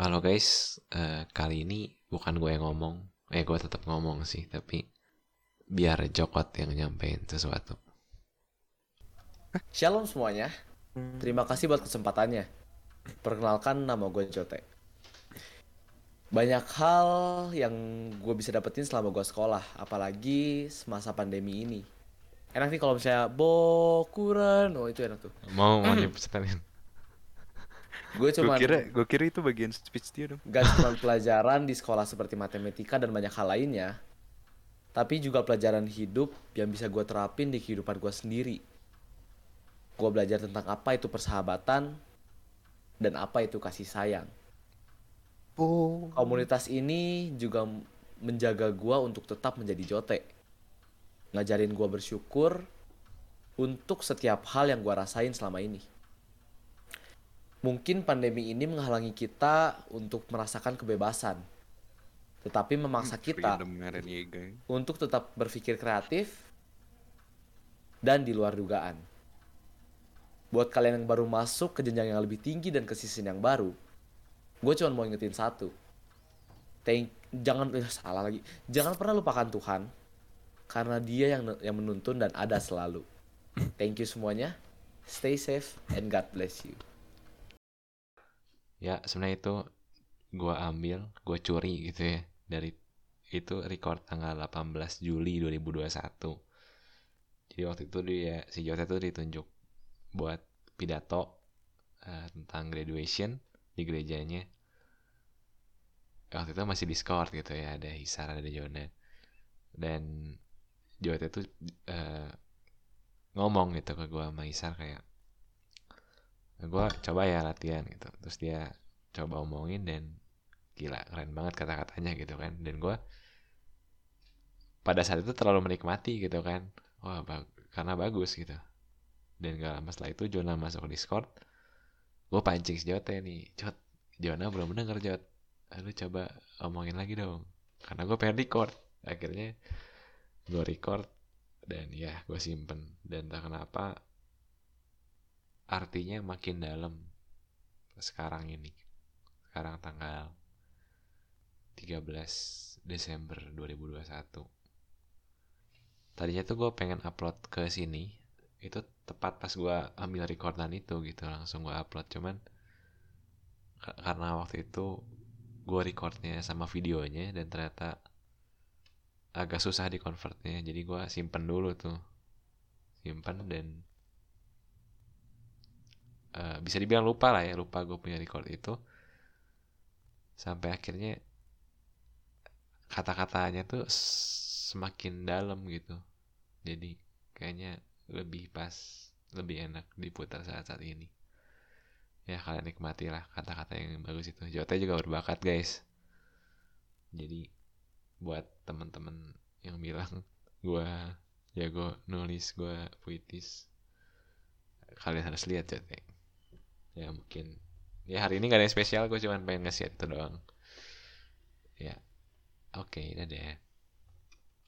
Halo guys, eh, kali ini bukan gue yang ngomong, eh gue tetap ngomong sih, tapi biar Jokot yang nyampein sesuatu. Shalom semuanya. Terima kasih buat kesempatannya. Perkenalkan nama gue Jote. Banyak hal yang gue bisa dapetin selama gue sekolah, apalagi semasa pandemi ini. Enak nih kalau misalnya bokuran, oh itu enak tuh. Mau mau dipesenin? Gue Gue cuma kira, gue kira itu bagian speech dia dong. gak cuma pelajaran di sekolah seperti matematika dan banyak hal lainnya, tapi juga pelajaran hidup yang bisa gue terapin di kehidupan gue sendiri. Gue belajar tentang apa itu persahabatan dan apa itu kasih sayang. Oh. Komunitas ini juga menjaga gue untuk tetap menjadi jote. Ngajarin gue bersyukur untuk setiap hal yang gue rasain selama ini. Mungkin pandemi ini menghalangi kita untuk merasakan kebebasan. Tetapi memaksa kita Freedom ngaran Yega. untuk tetap berpikir kreatif dan di luar dugaan. Buat kalian yang baru masuk ke jenjang yang lebih tinggi dan ke season yang baru, gue cuma mau ingetin satu. Thank, jangan eh, salah lagi. Jangan pernah lupakan Tuhan karena Dia yang yang menuntun dan ada selalu. Thank you semuanya. Stay safe and God bless you. Ya sebenarnya itu gue ambil, gue curi gitu ya dari itu record tanggal 18 Juli 2021. Jadi waktu itu dia si Jota tuh ditunjuk buat pidato eh, tentang graduation di gerejanya. Waktu itu masih Discord gitu ya, ada Hisar, ada Jona. Dan Jota tuh eh, ngomong gitu ke gue sama Hisar kayak gue coba ya latihan gitu. Terus dia coba omongin dan gila keren banget kata-katanya gitu kan. Dan gue pada saat itu terlalu menikmati gitu kan. Wah ba- karena bagus gitu. Dan gak lama setelah itu Jona masuk Discord. Gue pancing si Jota nih Jot Jona belum denger Jot. Lu coba omongin lagi dong. Karena gue pengen record. Akhirnya gue record dan ya gue simpen. Dan tak kenapa artinya makin dalam sekarang ini. Sekarang tanggal 13 Desember 2021 tadinya tuh gue pengen upload ke sini itu tepat pas gue ambil recordan itu gitu langsung gue upload. Cuman ka- karena waktu itu gue recordnya sama videonya dan ternyata agak susah di convertnya jadi gue simpen dulu tuh. Simpen dan eh, bisa dibilang lupa lah ya lupa gue punya record itu. Sampai akhirnya kata-katanya tuh semakin dalam gitu. Jadi kayaknya lebih pas lebih enak diputar saat-saat ini. Ya kalian nikmati lah kata-kata yang bagus itu. Jota juga berbakat guys. Jadi buat temen-temen yang bilang gua jago nulis gua puitis kalian harus lihat Jota ya mungkin. Ya hari ini gak ada yang spesial gue cuma pengen nge-share itu doang. Ya oke dadah